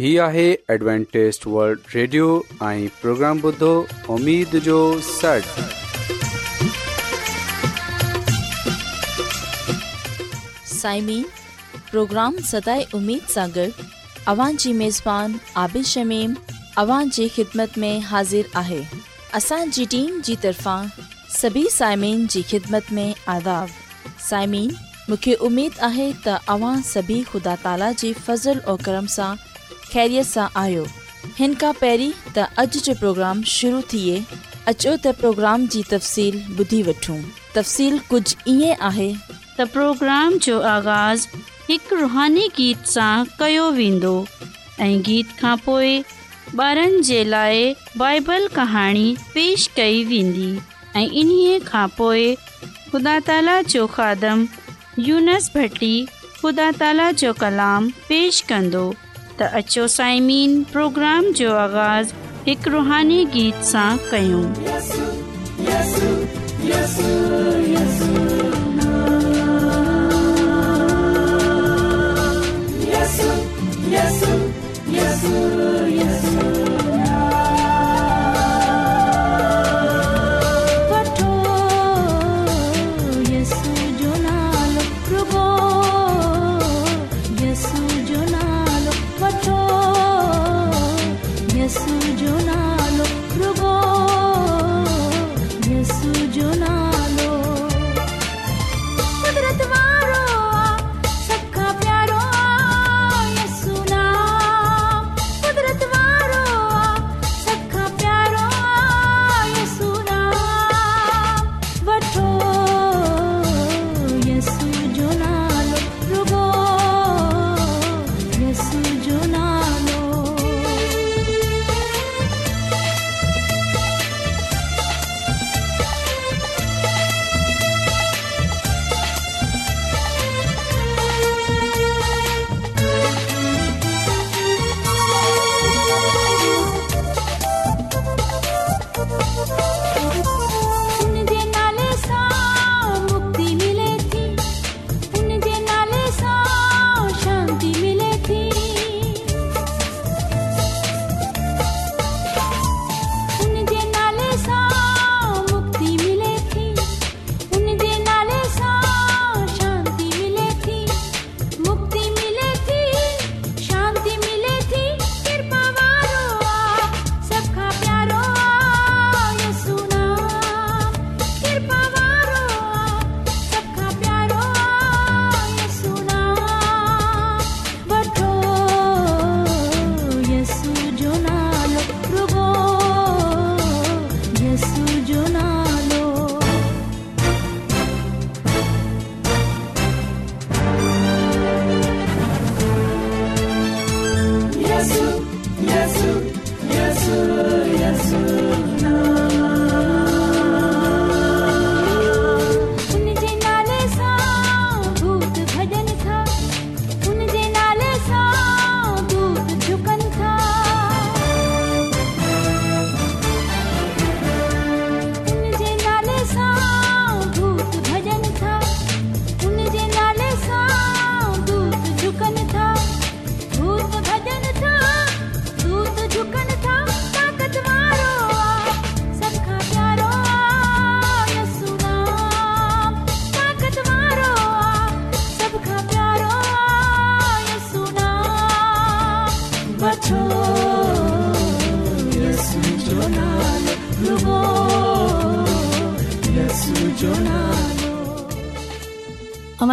هي آهي Adventist world radio ۽ programme بدھو اميد جو سڙ سائمين پروگرام سداي اميد सागर اوان جي ميزبان عابد شميم اوان جي خدمت ۾ حاضر آهي اسان جي ٽيم جي طرفان سڀي سائمين جي خدمت ۾ آداب سائمين مونکي اميد آهي ته اوان سڀي خدا تالا جي فضل ۽ کرم سان ख़ैरीअ सां आयो हिन تا त جو जो प्रोग्राम शुरू थिए अचो त प्रोग्राम जी तफ़सील ॿुधी वठूं तफ़्सीलु कुझु ईअं जो आगाज़ हिकु रुहानी गीत सां कयो वेंदो गीत खां पोइ ॿारनि जे लाइ पेश कई वेंदी ऐं इन्हीअ खां ख़ुदा ताला जो खादम यूनस भटी ख़ुदा ताला जो पेश پروگرام جو آغاز प्रोग्राम जो आगाज़ु हिकु रुहानी गीत सां कयूं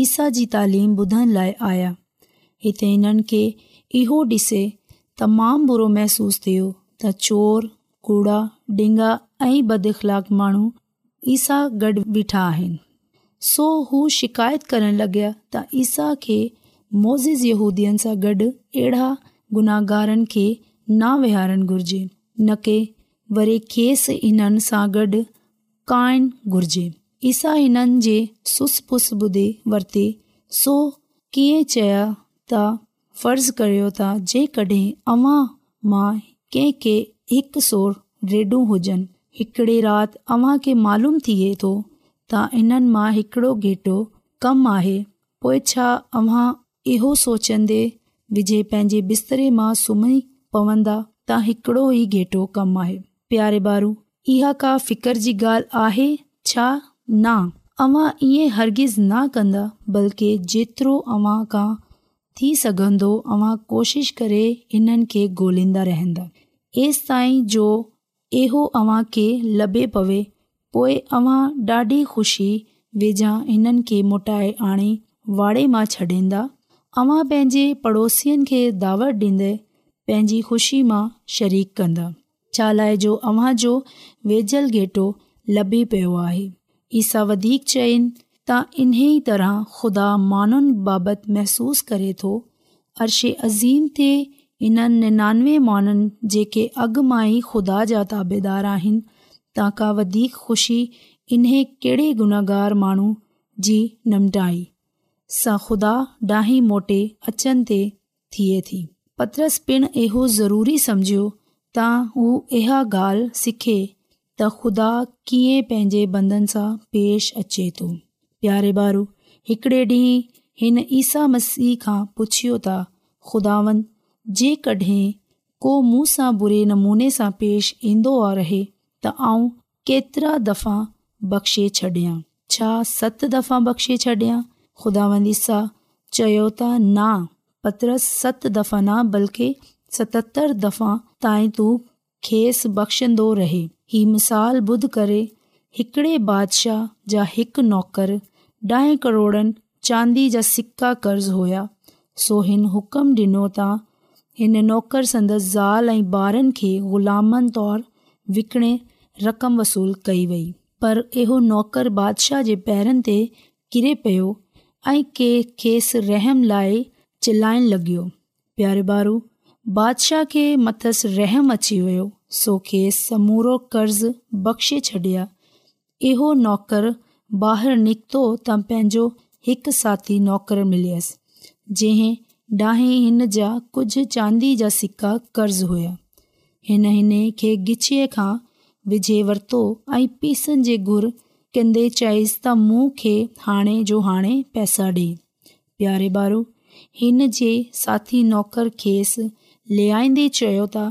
ईसा जी तालीम ॿुधण लाइ आया हिते हिननि खे इहो ॾिसे तमामु बुरो महसूस थियो त चोर कूड़ा डिंगा, ऐं बदख़लाक माण्हू ईसा गॾु बीठा आहिनि सो हू शिकायत करण लॻया त ईसा खे मोज़ यूदियुनि सां गॾु अहिड़ा गुनाहगारनि खे न वेहारणु घुर्जे न की वरी खेसि हिननि सां गॾु काइणु घुर्जे सा हिननि जे सुस पुस ॿुधे वरिती सो कीअं चया त फर्ज़ु करियो त जेकॾहिं अव्हां मां कंहिंखे हिकु सोर रेढूं हुजनि हिकिड़ी राति अव्हांखे मालूम थिए थो त हिननि मां हिकिड़ो घेटो कमु आहे पोइ छा अव्हां इहो सोचंदे विझे पंहिंजे बिस्तरे मां सुम्ही पवंदा त हिकिड़ो ई घेटो कमु आहे प्यारे बारू इहा का फिक्र जी ॻाल्हि आहे छा न अव्हां ईअं हर्गिज़ न कंदा बल्कि जेतिरो अव्हां खां थी सघंदो अव्हां कोशिशि करे हिननि खे ॻोल्हींदा रहंदा एसि ताईं जो इहो अव्हांखे लभे पवे पोइ अव्हां ॾाढी ख़ुशी वेझा हिननि खे मोटाए आणे वाड़े मां छॾींदा अवां पंहिंजे पड़ोसियुनि खे दावत ॾींदे पंहिंजी ख़ुशी मां शरीक कंदा शाला जो अव्हांजो वेझल घेटो लभी पियो आहे ई सभ वधीक चइनि त इन्हीअ तरह ख़ुदा माननि बाबति महसूस करे थो अर्शे अज़ीम ते इन्हनि निनानवे माण्हुनि जेके अॻु मां ई ख़ुदा जा ताबेदार आहिनि तव्हां खां वधीक ख़ुशी इन्हे कहिड़े गुनाहगार माण्हू जी निमटाई सां ख़ुदा डाही मोटे अचनि ते थिए थी पत्रस पिणु इहो ज़रूरी समुझियो त हू इहा ॻाल्हि सिखे त ख़ुदा कीअं पंहिंजे बंधन सां पेश अचे थो प्यारे ॿारु हिकिड़े ॾींहुं हिन ईसा मसीह खां पुछियो था ख़ुदावन जेकॾहिं को मूं सां बुरे नमूने सां पेश ईंदो रहे त आऊं केतिरा दफ़ा बख़्शे छॾियां छा सत दफ़ा बख़्शे छॾियां ख़ुदावंद ईसा चयो त न पत्रस सत दफ़ा न बल्कि सतहतरि दफ़ा ताईं तूं खेसि बख़्शंदो रहे हीउ मिसाल ॿुध करे हिकिड़े बादशाह जा हिकु नौकरु ॾह करोड़नि चांदी जा सिका कर्ज़ु हुया सो हिन हुकुम ॾिनो तां हिन नौकरु संदसि ज़ाल ऐं ॿारनि खे ग़ुलामन तौरु विकिणे रक़म वसूलु कई वई पर इहो नौकरु बादशाह जे पैरनि ते कि पियो ऐं कंहिं खेसि रहम लाइ चिलाइणु लॻियो प्यारे बारु बादशाह खे मथस रहम अची वियो ਸੋ ਕੇਸ ਸਮੂਰੋ ਕਰਜ਼ ਬਖਸ਼ੇ ਛੱਡਿਆ ਇਹੋ ਨੌਕਰ ਬਾਹਰ ਨਿਕਤੋ ਤਾਂ ਪੈਂਜੋ ਇੱਕ ਸਾਥੀ ਨੌਕਰ ਮਿਲਿਆਸ ਜਿਹੇ ਡਾਹੇ ਹਿੰਨ ਜਾ ਕੁਝ ਚਾਂਦੀ ਜਾਂ ਸਿੱਕਾ ਕਰਜ਼ ਹੋਇਆ ਇਹ ਨਹੀਂ ਨੇ ਕਿ ਗਿਚੇ ਖਾਂ ਵਿਜੇ ਵਰਤੋ ਆਈ ਪੀਸਨ ਜੇ ਗੁਰ ਕਹਿੰਦੇ ਚਾਇਸ ਤਾਂ ਮੂੰਹ ਖੇ ਹਾਣੇ ਜੋ ਹਾਣੇ ਪੈਸਾ ਦੇ ਪਿਆਰੇ ਬਾਰੂ ਹਿੰਨ ਜੇ ਸਾਥੀ ਨੌਕਰ ਖੇਸ ਲਿਆਇਂਦੇ ਚਯੋ ਤਾਂ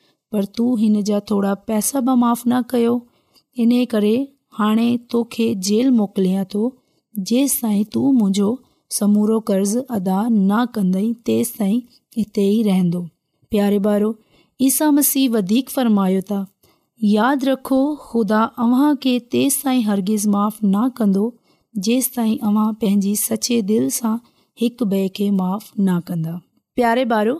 पर तूं जा थोरा पैसा बि माफ़ न कयो इन करे हाणे तोखे जेल मोकिलियां थो जेसि ताईं तूं मुंहिंजो समूरो कर्ज़ अदा न कंदई तेसि ताईं हिते ई रहंदो प्यारे ॿारो ईसा मसीह वधीक फ़रमायो था यादि रखो ख़ुदा अव्हां खे तेसि ताईं हरगिज़ माफ़ न कंदो जेसि ताईं अव्हां पंहिंजी सचे दिलि सां हिकु ॿिए खे माफ़ु न कंदा प्यारे ॿारो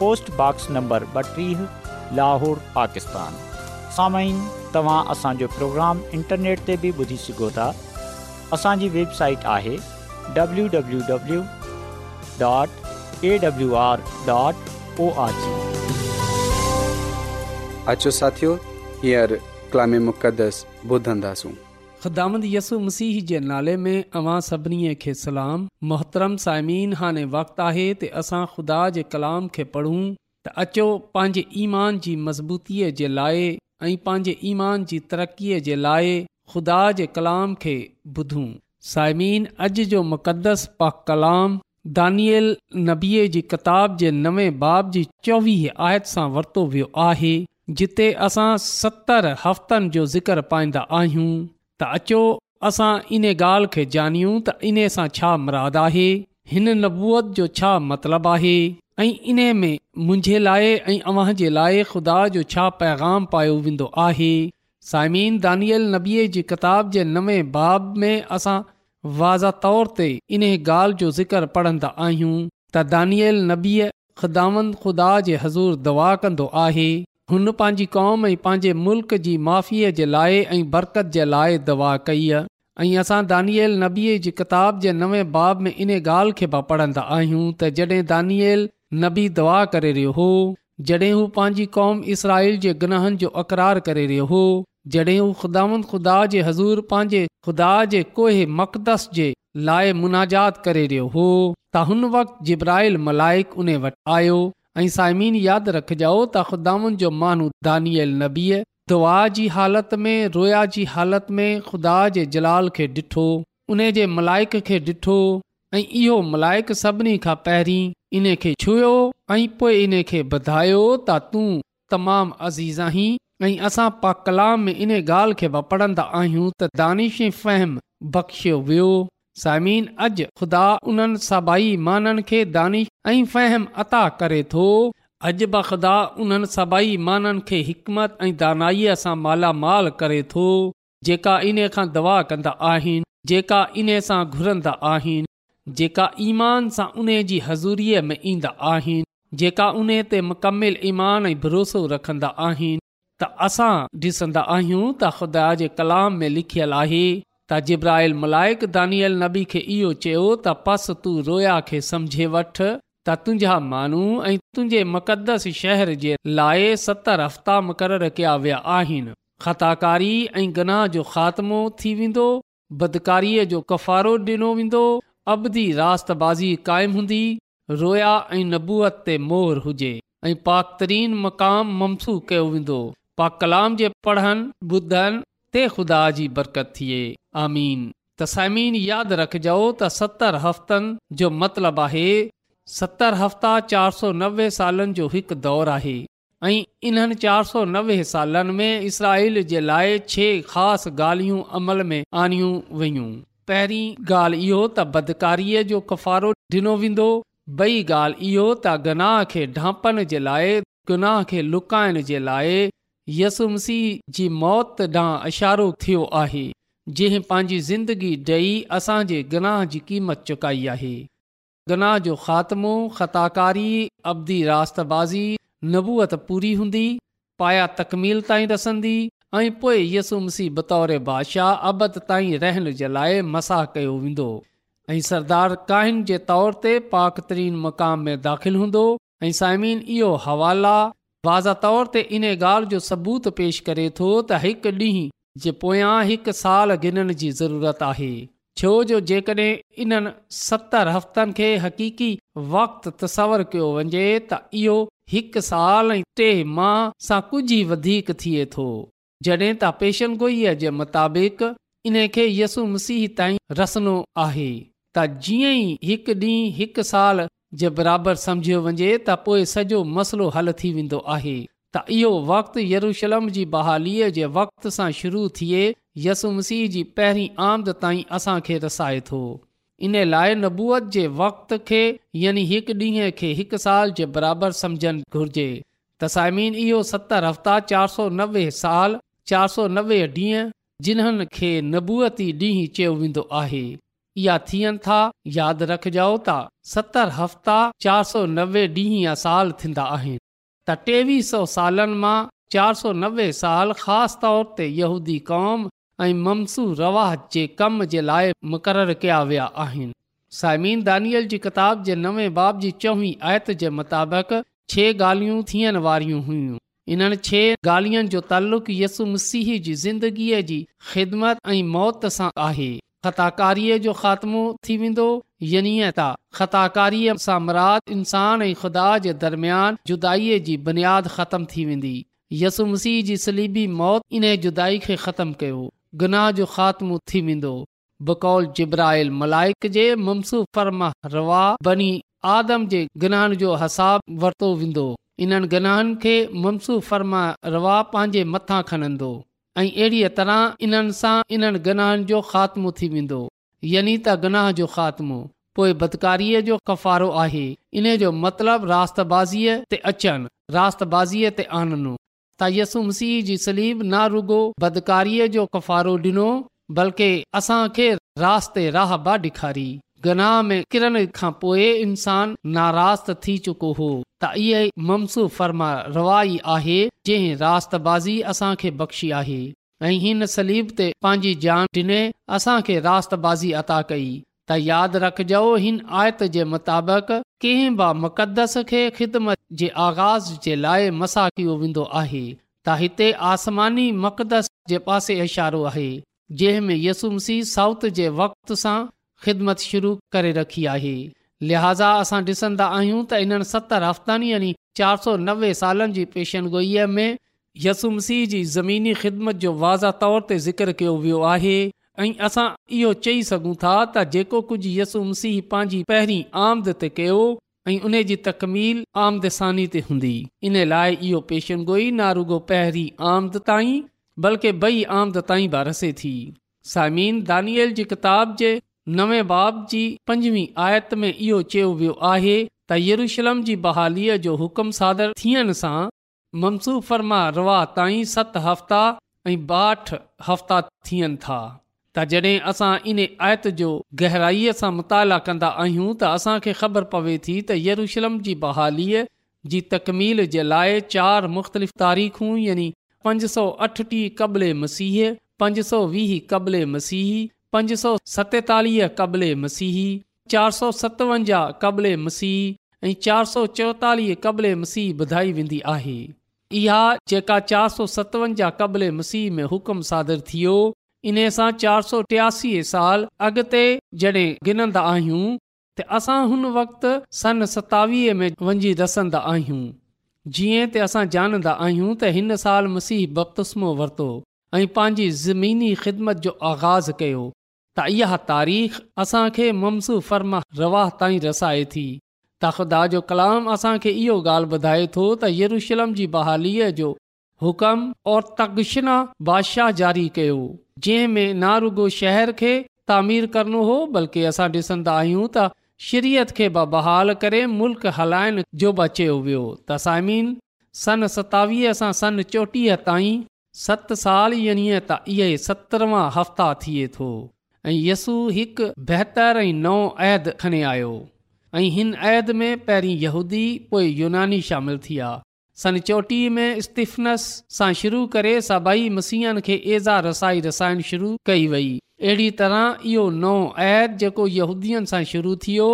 पोस्टबॉक्स नंबर ॿटीह लाहौर पाकिस्तान साम्हूं तव्हां असांजो प्रोग्राम इंटरनेट ते बि ॿुधी सघो था असांजी वेबसाइट आहे अचो साथियो हींअर मुक़दस ॿुधंदासूं ख़ुदामद यसु मसीह जे नाले में अवां सभिनी खे सलाम मोहतरम साइमन हाणे वक़्तु आहे त असां ख़ुदा जे कलाम खे पढ़ूं त अचो पंहिंजे ईमान जी मज़बूतीअ जे लाइ ऐं पंहिंजे ईमान जी तरक़ीअ जे लाइ ख़ुदा जे कलाम खे ॿुधूं साइमीन अॼु जो मुक़दस पा कलाम दानियल नबीअ जी किताब जे नवें बाब जी चोवीह आयत सां वरितो वियो आहे जिते असां सतरि हफ़्तनि जो ज़िक्र पाईंदा आहियूं त अचो असां इन ॻाल्हि खे ॼाणियूं त इन सां छा मुराद आहे हिन नबूअत जो छा मतिलबु आहे ऐं इन में मुंहिंजे लाइ ऐं अव्हां जे लाइ ख़ुदा जो छा पैगाम पायो वेंदो आहे साइमीन दानियल नबीअ जी किताब जे नवे बाब में असां वाज़ा तौर ते इन ॻाल्हि जो ज़िक्र पढ़ंदा आहियूं त दानियल नबीअ ख़ुदावंद ख़ुदा जे हज़ूर दवा कंदो आहे हुन पंहिंजी कौम ऐं पंहिंजे मुल्क़ जी माफ़ीअ जे लाइ ऐं बरकत जे लाइ दवा कई आहे ऐं असां दानिएल नबीअ जी किताब जे नवे बाब में इन ॻाल्हि खे पढ़ंदा आहियूं त जॾहिं दानियल नबी दवा करे रहियो हो जड॒हिं हू पंहिंजी क़ौम इसराइल जे गन जो अकरार करे रहियो हो जॾहिं हू ख़ुदांद ख़ुदा जे हज़ूर पंहिंजे ख़ुदा जे कोहे मक़दस जे लाइ मुनाजात करे रहियो हो त हुन वक़्ति जिब्राइल मलाइक उन वटि आहियो ऐं साइमिन यादि रखिजाउ त ख़ुदानि जो मानू दानियल नबीअ दुआ जी हालत में रोया जी हालत में ख़ुदा जे जलाल खे ॾिठो उन जे मलायक खे ॾिठो ऐं इहो मलाइक सभिनी खां पहिरीं इन खे छुयो ऐं पोइ इन खे ॿुधायो त तूं तमामु अज़ीज़ आहीं ऐं असां पा कलाम इन ॻाल्हि खे वापड़ंदा आहियूं त दानिश फ़हम बख़्शियो वियो सामीन अॼु ख़ुदा उन्हनि सभाई माननि खे दानिश ऐं फ़हम अता करे थो अॼु बि ख़ुदा उन्हनि सभई माननि खे हिकमत ऐं दानाईअ सां मालामाल करे थो जेका इन्हे खां दवा कंदा आहिनि जेका इन सां घुरंदा आहिनि जेका ईमान सां उन्हे जी हज़ूरीअ में ईंदा आहिनि जेका उन ते मुकमिल ईमान ऐं भरोसो रखंदा आहिनि त असां डि॒संदा आहियूं त ख़ुदा जे कलाम में लिखियलु आहे त जिब्राइल मलाइक दानियल नबी खे इहो चयो त पस तूं रोया खे समझे वठि त तुंहिंजा माण्हू ऐं तुंहिंजे मुक़दस शहर जे लाइ सतरि हफ़्ता मुक़ररु कया विया आहिनि ख़ताकारी ऐं गनाह जो ख़ात्मो थी वेंदो बदकारीअ जो कफ़ारो डि॒नो वेंदो अबधी राताज़ी क़ाइमु हूंदी रोया ऐं नबूअत ते मोहर हुजे ऐं पाक तरीन मक़ाम ममसू कयो वेंदो पाक कलाम जे पढ़नि ॿुधनि ते ख़ुदा जी बरकत थिए आमीन तसमीन यादि रखिजो त सतरि हफ़्तनि जो मतिलबु आहे सतरि हफ़्ता चारि सौ नवे सालनि जो हिकु दौरु आहे ऐं इन्हनि चारि सौ नवे सालनि में इसराइल जे लाइ छह ख़ासि ॻाल्हियूं अमल में आणियूं वयूं पहिरीं ॻाल्हि इहो त बदकारीअ जो कफ़ारो ॾिनो वेंदो ॿई ॻाल्हि इहो त गनाह खे ढांपण जे लाइ गुनाह खे लुकाइण जे लाइ यसुमसी जी मौत ॾांहुं इशारो थियो आहे जंहिं पंहिंजी ज़िंदगी डई असांजे गनाह जी क़ीमत चुकाई आहे गनाह जो ख़ात्मो ख़ताकारी अबदी राताज़ी नबूअत पूरी हूंदी पाया तकमील ताईं रसंदी ऐं पोइ यसु मुसीबत बादशाह अबद ताईं रहण जे लाइ मसाह कयो वेंदो ऐं सरदार काहिन जे तौर ते पाक तरीन मक़ाम में दाख़िल हूंदो ऐं साइमीन इहो हवाला तौर ते इन ॻाल्हि जो सबूत पेश करे थो त हिकु ॾींहुं जे पोयां हिकु साल गिननत जी ज़रूरत आहे छो जो जेकॾहिं इन्हनि सतरि हफ़्तनि खे हक़ीकी वक़्तु तसवरु कयो वञे त इहो हिकु साल ऐं टे माह सां कुझु ई वधीक थिए थो जॾहिं त पेशनगोईअ जे मुताबिक़ इन खे यसु मसीह ताईं रसनो आहे त जीअं ई हिकु ॾींहुं हिकु साल जे बराबरि सम्झियो वञे त पोइ सॼो मसलो हल थी वेंदो आहे त इहो वक़्ति यरूशलम जी बहालीअ जे वक़्त सां शुरू थिए यसु मसीह जी पहिरीं आमद ताईं असां खे रसाए थो इन लाइ नबूअत जे वक़्त खे यानी हिकु ॾींहुं खे हिकु साल जे बराबरि सम्झणु घुर्जे तसाइमीन इहो सतरि हफ़्ता चारि सौ नवे साल चारि सौ नवे ॾींहं जिन्हनि खे नबूअती ॾींहं चयो वेंदो आहे इहा थियनि था यादि रखजो त सतरि हफ़्ता चारि सौ नवे ॾींहं या साल थींदा आहिनि त टेवीह सौ सालनि मां चारि सौ नवे साल ख़ासि तौर ते यहूदी क़ौम ऐं ममसू रवाह जे कम जे लाइ मुक़ररु कया विया आहिनि साइमीन दानियल जी किताब जे नवे बाब जी चवी आयत जे मुताबिक़ छह ॻाल्हियूं थियण वारियूं हुयूं इन्हनि छह ॻाल्हियुनि जो तालुक़ु यसु मसीह जी ज़िंदगीअ जी ख़िदमत ऐं मौत सां आहे ख़ताकारीअ जो ख़ात्मो थी वेंदो यनि त ख़ाकारीअ सां मराद इंसान ऐं ख़ुदा जे दरमियान जुदााईअ जी बुनियादु ख़तमु थी वेंदी यसु मसीह जी सलीबी मौत इन जुदाई खे ख़तमु कयो गुनाह जो ख़ात्मो थी वेंदो बकौल जिब्राहिल मलाइक जे मनसूफ़ फर्मा रवा बनी आदम जे गुनाहनि जो हसाब वरितो वेंदो इन्हनि गनाहनि खे मनसूफ़ फर्मा रवा पंहिंजे मथां खणंदो ऐं अहिड़ीअ तरह इन्हनि सां इन्हनि गनाहनि जो ख़ात्मो थी वेंदो यनि त गनाह जो ख़ात्मो पोइ बदकारीअ जो कफ़ारो आहे इन जो मतिलबु रास ते अचनि रास्त ते आननो त यसु मसीह जी सलीम न रुगो बदकारीअ जो कफ़ारो ॾिनो बल्कि असांखे रास ते राह ॾेखारी गनाह में किरण खां पोइ इंसान नाराज़ थी चुको हो त इहा ममसू फर्मा रवाई आहे जंहिं रातबाज़ी बाज़ी असांखे बख़्शी आहे ऐं हिन सलीब ते पंहिंजी जान ॾिने असांखे रास बाज़ी अता कई त यादि रखजो हिन आयत जे मुताबिक़ कंहिं ब मुक़दस खे ख़िदमत जे आगाज़ जे लाइ मसा कयो वेंदो आहे त हिते आसमानी मक़दस जे पासे इशारो आहे जंहिं में यसुमसी साउथ जे वक़्त सां ख़िदमत शुरू करे रखी आहे लिहाज़ा असां ॾिसंदा आहियूं त इन सतरि चार सौ नवेगोई में यसुम सीह ज़मीनी ख़िदमत जो वाज़ा तौर ते इहो चई सघूं था त जेको कुझ यसुम सीह पंहिंजी पहिरीं आमद ते कयो ऐं उन जी तकमील आमदसानी ते हूंदी इन लाइ इहो पेशन गोई नारुगो पहिरीं आमद ताईं बल्कि बई आमद ताईं बि रसे थी सामीन दानियल जी किताब जे नवे बाब जी पंजवीह आयत में इहो चयो वियो आहे त येरुशलम जी बहालीअ जो हुकुम सादर थियण सां फर्मा रवा ताईं सत हफ़्ता ऐं ॿाहठि हफ़्ता थियनि था त जॾहिं असां इन आयत जो गहराईअ सां मुताला कंदा आहियूं त असांखे ख़बर पवे थी त यरूशलम जी बहालीअ जी तकमील जे लाइ चारि मुख़्तलिफ़ तारीख़ूं यानी पंज सौ अठटीह क़बले मसीह पंज सौ वीह क़बले मसीह पंज सौ सतेतालीह क़बल मसीह चारि सौ सतवंजाह क़बल मसीह ऐं चारि सौ चोएतालीह क़बल मसीह ॿुधाई वेंदी आहे इहा जेका चारि सौ सतवंजाह क़बल मसीह में हुकुम सादर थी इन सां चारि सौ टियासी साल अॻिते जॾहिं गिनंदा आहियूं त असां हुन वक़्ति सन सतावीह में वञी रसंदा आहियूं जीअं त असां ॼाणंदा आहियूं त हिन साल मसीह बपतस्मो वरितो ऐं पंहिंजी ज़मीनी ख़िदमत जो आगाज़ कयो त इहा तारीख़ असांखे ममसू फर्मा रवाह ताईं रसाए थी तखदा जो कलाम असांखे इहो ॻाल्हि ॿुधाए थो त येरुशलम जी बहालीअ जो हुकम और तगशना बादशाह जारी कयो जंहिं में नारुगो शहर खे तामीर करणो हो बल्कि असां डि॒सन्दा आहियूं त शिरयत खे बहाल करे मुल्क हलाइण जो बचियो वियो तसामीन सन सतावीह सां सन चोटीह ताईं सत साल यानी त इहो सत्रवां हफ़्ता थिए थो ऐं यसू हिकु बहितरु ऐं नओ अदि खणे आयो ऐं हिन अद में पहिरीं यहूदी पोइ यूनानी शामिलु थी आहे सन चोटीह में इस्तीफ़नस सां शुरू करे सभई मसीहनि खे एज़ा रसाई रसाइण शुरू कई वई अहिड़ी तरह इहो नओ अहद जेको यहूदीअ सां शुरू थियो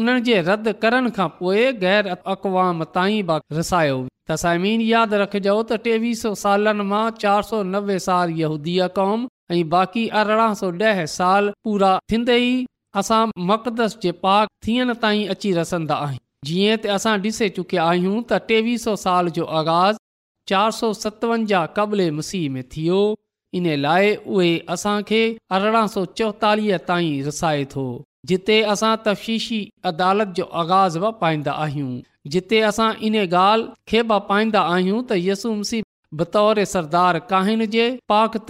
उन्हनि जे रद्द करण खां पोइ गैर अक़वाम ताईं रसायो तसाइमीन यादि रखिजो त टेवीह सौ सालनि मां चारि सौ नवे साल यहूदी क़ौम ऐं बाक़ी अरिड़हं सौ ॾह साल पूरा थींदे ई असां मक़दस जे पाक थियण ताईं अची रसंदा आहियूं जीअं त असां ॾिसी चुकिया आहियूं त टेवीह सौ साल जो आगाज़ चारि सौ सतवंजाह क़बले मसीह में थियो इन लाइ उहे असांखे अरिड़हं सौ ताईं रसाए थो जिते असां तफ़शीशी अदालत जो आगाज़ बि पाईंदा आहियूं जिते असां इन ॻाल्हि खे बि पाईंदा आहियूं त यसू मुसीब बतौर सरदार काहिन जे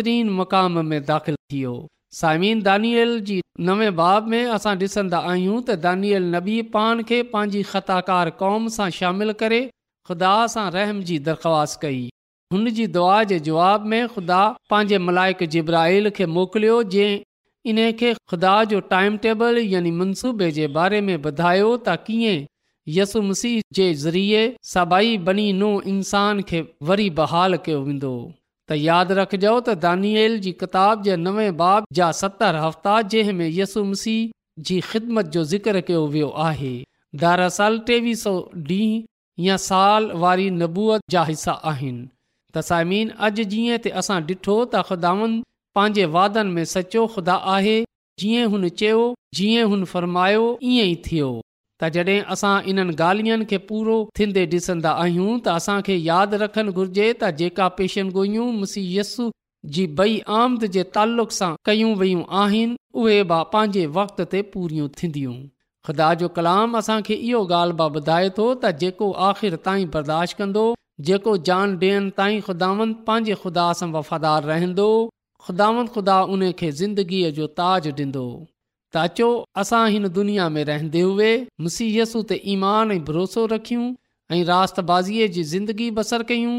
तरीन मक़ाम में दाख़िल थियो साइमीन दानियल जी नवे बाब में असां ॾिसंदा आहियूं त दानिआल नबी पान खे पंहिंजी ख़ताकार कौम सां शामिल करे ख़ुदा सां रहम जी दरख़्वास्त कई हुन जी दुआ जे जवाब में ख़ुदा पंहिंजे मलाइक जिब्राहिल खे मोकिलियो जंहिं इन खे ख़ुदा जो टाइम टेबल यानी मनसूबे जे बारे में ॿुधायो त कीअं यसु मसीह जे ज़रिए सबाई बनी नो इंसान खे वरी बहाल कयो वेंदो त यादि रखजो त दानियल जी किताब जे नवे बाब जा सतरि हफ़्ता जंहिं में यसु मसीह जी ख़िदमत जो ज़िक्र कयो वियो आहे दरअसल टेवीह सौ ॾींहं या साल वारी नबूअत जा हिसा आहिनि त साइमीन अॼु जीअं त असां ॾिठो त ख़ुदानि पंहिंजे वादनि में सचो खुदा आहे जीअं हुन चयो जीअं हुन फर्मायो ईअं ई थियो त जॾहिं असां इन्हनि ॻाल्हियुनि खे पूरो थींदे ॾिसंदा आहियूं त असांखे यादि रखणु घुर्जे त जेका पेशनगोइयूं मुसीयसु जी बई आमद जे तालुक़ सां कयूं वयूं आहिनि उहे बि पंहिंजे वक़्त ते पूरियूं थींदियूं ख़ुदा जो कलाम असांखे इहो ॻाल्हि बि ॿुधाए थो त जेको आख़िर ताईं बर्दाश्त कंदो जेको जान ॾियनि ताईं ख़ुदावनि पंहिंजे ख़ुदा सां वफ़ादार रहंदो ख़ुदावन ख़ुदा उन खे ज़िंदगीअ जो ताज ॾींदो ताचो असां हिन दुनिया में रहंदे हुए मुसीहयसूं ते ईमान ऐं भरोसो रखियूं ऐं रातबाज़ीअ जी ज़िंदगी बसर कयूं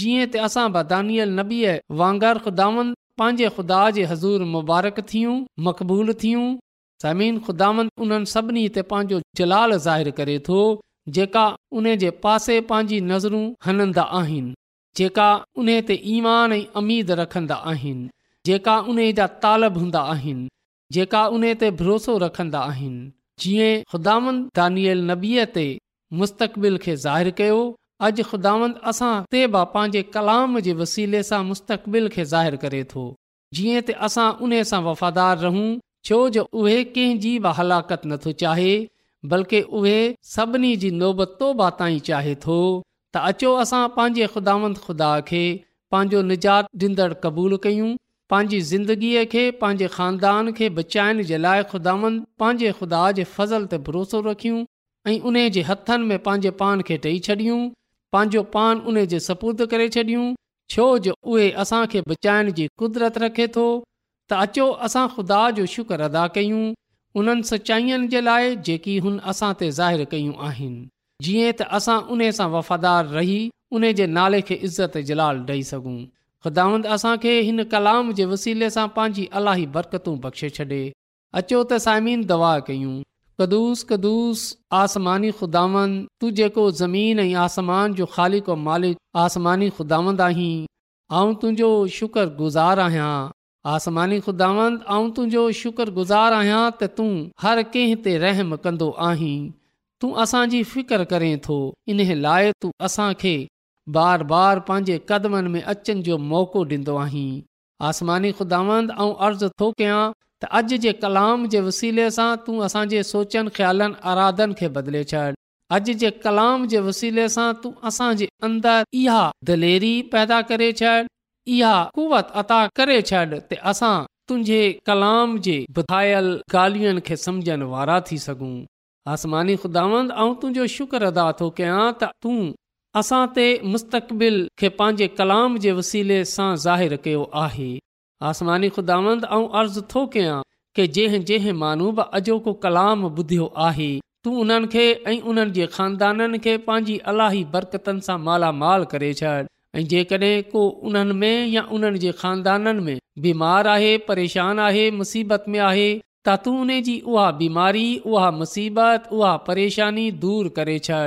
जीअं त असां बदानियल नबीअ वांगर ख़ुदावन पंहिंजे ख़ुदा जे हज़ूर मुबारक थियूं मक़बूल थियूं ज़मीन ख़ुदावन उन्हनि सभिनी ते पंहिंजो जलाल ज़ाहिर करे थो जेका उन जे पासे पंहिंजी नज़रूं हनंदा आहिनि जेका उन ते ईमान ऐं अमीद रखंदा आहिनि जेका उन जा तालब हूंदा आहिनि जेका उन ते भरोसो रखंदा आहिनि जीअं ख़ुदांद दानियल नबीअ ते मुस्तक़बिल खे ज़ाहिरु कयो अॼु ख़ुदांद असां उते बि पंहिंजे कलाम जे वसीले सां मुस्तक़बिल खे ज़ाहिरु करे थो जीअं त असां उन सां वफ़ादार रहूं छो जो उहे कंहिंजी बि हलाकत नथो चाहे बल्कि उहे सभिनी जी नौबत तोबा ताईं चाहे थो त अचो असां पंहिंजे ख़ुदावंद ख़ुदा खे पंहिंजो निजात ॾींदड़ क़बूलु कयूं पंहिंजी ज़िंदगीअ खे पंहिंजे खानदान खे बचाइण जे लाइ खुदांद पंहिंजे ख़ुदा जे फज़ल ते भरोसो रखियूं ऐं उन जे हथनि में पंहिंजे पान खे ॾेई छॾियूं पंहिंजो पान उन जे सपुर्द करे छॾियूं छो जो उहे असांखे बचाइण जी कुदरत रखे थो त अचो असां ख़ुदा जो शुक्र अदा कयूं उन्हनि सचाईअनि जे लाइ जेकी हुन असां ते ज़ाहिरु कयूं आहिनि जीअं त असां उन सां वफ़ादार रही उन जे नाले खे इज़त जलाल ॾेई सघूं ख़ुदांद असांखे हिन कलाम जे वसीले सां पंहिंजी अलाही बरकतूं बख़्शे छॾे अचो त साइमीन दवा कयूं कदुूस कदुूस आसमानी ख़ुदांद तूं जेको ज़मीन ऐं आसमान जो ख़ाली को मालिक आसमानी खुदावंद आहीं तुंहिंजो शुकुर गुज़ारु आहियां आसमानी ख़ुदांद तुंहिंजो शुकुर गुज़ार आहियां त तूं हर कंहिं ते रहम कंदो आहीं तूं असांजी फ़िकर करें थो इन लाइ तूं असांखे बार बार पंहिंजे क़दमनि में अचनि जो मौक़ो ॾींदो आहीं आसमानी ख़ुदांद ऐं अर्ज़ु थो कयां त अॼु जे कलाम जे वसीले सां तूं असांजे सोचनि ख़्यालनि अराधन खे बदिले छॾि अॼु जे कलाम जे वसीले सां तूं असांजे अंदरि इहा दिलेरी पैदा करे छॾ इहा कुवत अता करे छॾि त असां तुंहिंजे कलाम जे ॿुधायल ॻाल्हियुनि खे समुझण वारा थी सघूं आसमानी ख़ुदांद तुंहिंजो शुक्र अदा थो कयां त तूं असां ते मुस्तक़बिल खे पंहिंजे कलाम जे वसीले सां ज़ाहिर कयो आहे आसमानी खुदांद अर्ज़ु थो कयां की जंहिं जंहिं मानू बि अॼोको कलाम ॿुधियो आहे तूं उन्हनि खे ऐं उन्हनि जे खानदाननि खे पंहिंजी अलाही बरकतनि सां मालामाल करे छॾ ऐं जेकॾहिं को उन्हनि में या उन्हनि जे खानदाननि में बीमार आहे परेशान आहे मुसीबत में आहे त तू उने जी उहा बीमारी उहा मुसीबत उहा परेशानी दूरि करे छॾ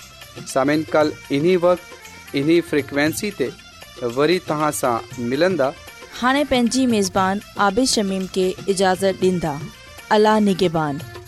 सी ते वरी तव्हां सां पंहिंजी मेज़बान आबिशमीम खे इजाज़त अला निगिबान